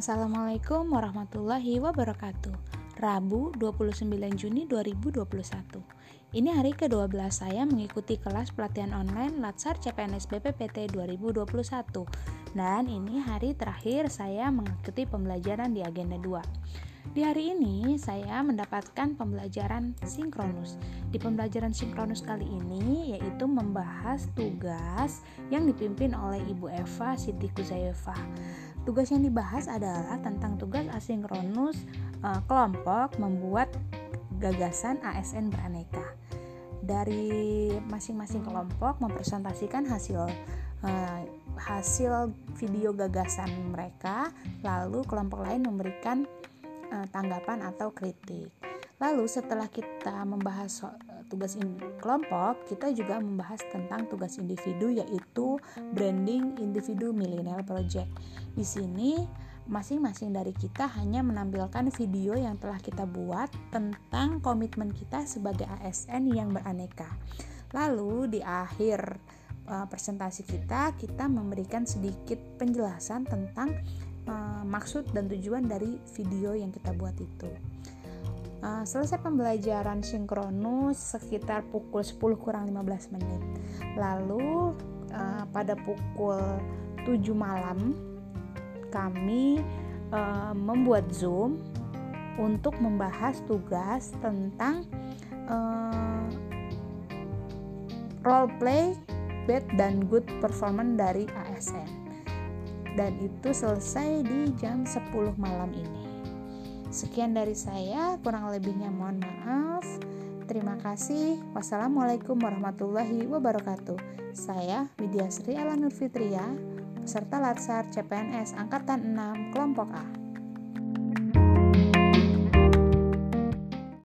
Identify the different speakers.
Speaker 1: Assalamualaikum warahmatullahi wabarakatuh. Rabu 29 Juni 2021 Ini hari ke-12 saya mengikuti kelas pelatihan online Latsar CPNS BPPT 2021 Dan ini hari terakhir saya mengikuti pembelajaran di agenda 2 di hari ini saya mendapatkan pembelajaran sinkronus. Di pembelajaran sinkronus kali ini yaitu membahas tugas yang dipimpin oleh Ibu Eva Siti Kuzayeva. Tugas yang dibahas adalah tentang tugas asinkronus uh, kelompok membuat gagasan ASN beraneka. Dari masing-masing kelompok mempresentasikan hasil uh, hasil video gagasan mereka, lalu kelompok lain memberikan uh, tanggapan atau kritik. Lalu setelah kita membahas so tugas kelompok, kita juga membahas tentang tugas individu yaitu branding individu millennial project. Di sini masing-masing dari kita hanya menampilkan video yang telah kita buat tentang komitmen kita sebagai ASN yang beraneka. Lalu di akhir uh, presentasi kita, kita memberikan sedikit penjelasan tentang uh, maksud dan tujuan dari video yang kita buat itu. Uh, selesai pembelajaran sinkronus sekitar pukul 10 kurang 15 menit. Lalu uh, pada pukul 7 malam kami uh, membuat Zoom untuk membahas tugas tentang uh, role play bad dan good performance dari ASN. Dan itu selesai di jam 10 malam ini. Sekian dari saya, kurang lebihnya mohon maaf. Terima kasih. Wassalamualaikum warahmatullahi wabarakatuh. Saya Widya Sri Alanur Fitria, peserta Latsar CPNS Angkatan 6 Kelompok A.